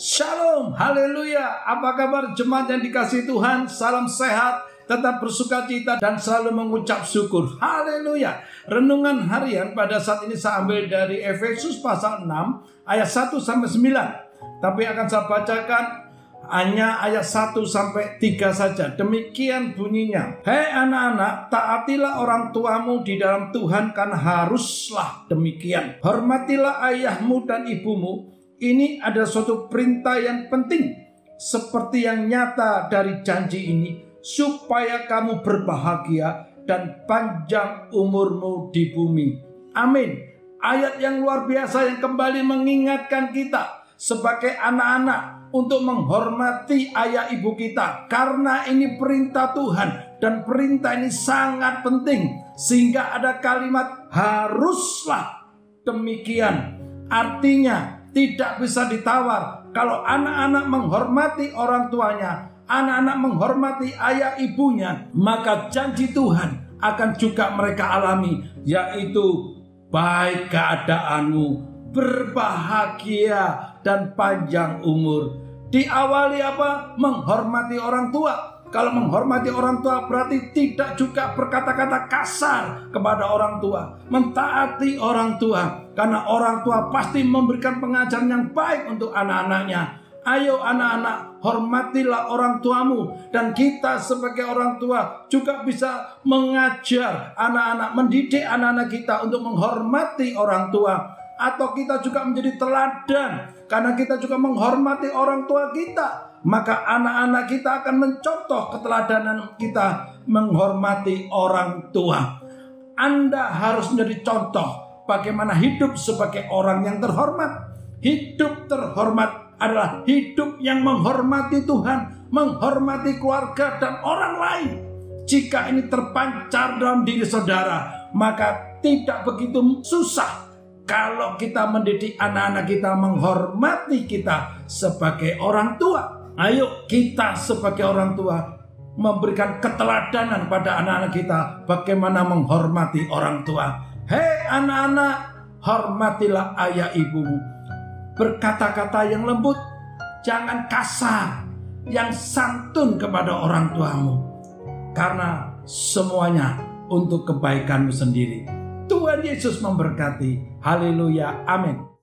Shalom, haleluya. Apa kabar jemaat yang dikasih Tuhan? Salam sehat, tetap bersuka cita dan selalu mengucap syukur. Haleluya. Renungan harian pada saat ini saya ambil dari Efesus pasal 6 ayat 1 sampai 9. Tapi akan saya bacakan hanya ayat 1 sampai 3 saja. Demikian bunyinya. Hei anak-anak, taatilah orang tuamu di dalam Tuhan karena haruslah demikian. Hormatilah ayahmu dan ibumu ini adalah suatu perintah yang penting, seperti yang nyata dari janji ini, supaya kamu berbahagia dan panjang umurmu di bumi. Amin. Ayat yang luar biasa yang kembali mengingatkan kita sebagai anak-anak untuk menghormati ayah ibu kita karena ini perintah Tuhan dan perintah ini sangat penting sehingga ada kalimat haruslah demikian artinya tidak bisa ditawar. Kalau anak-anak menghormati orang tuanya, anak-anak menghormati ayah ibunya, maka janji Tuhan akan juga mereka alami, yaitu baik keadaanmu, berbahagia dan panjang umur. Diawali apa? Menghormati orang tua. Kalau menghormati orang tua berarti tidak juga berkata-kata kasar kepada orang tua, mentaati orang tua, karena orang tua pasti memberikan pengajaran yang baik untuk anak-anaknya. Ayo anak-anak, hormatilah orang tuamu. Dan kita sebagai orang tua juga bisa mengajar anak-anak, mendidik anak-anak kita untuk menghormati orang tua atau kita juga menjadi teladan karena kita juga menghormati orang tua kita maka anak-anak kita akan mencontoh keteladanan kita menghormati orang tua. Anda harus menjadi contoh bagaimana hidup sebagai orang yang terhormat. Hidup terhormat adalah hidup yang menghormati Tuhan, menghormati keluarga dan orang lain. Jika ini terpancar dalam diri saudara, maka tidak begitu susah kalau kita mendidik anak-anak kita menghormati kita sebagai orang tua. Ayo kita sebagai orang tua memberikan keteladanan pada anak-anak kita bagaimana menghormati orang tua. Hei anak-anak, hormatilah ayah ibumu. Berkata-kata yang lembut, jangan kasar, yang santun kepada orang tuamu. Karena semuanya untuk kebaikanmu sendiri. Yesus memberkati. Haleluya. Amin.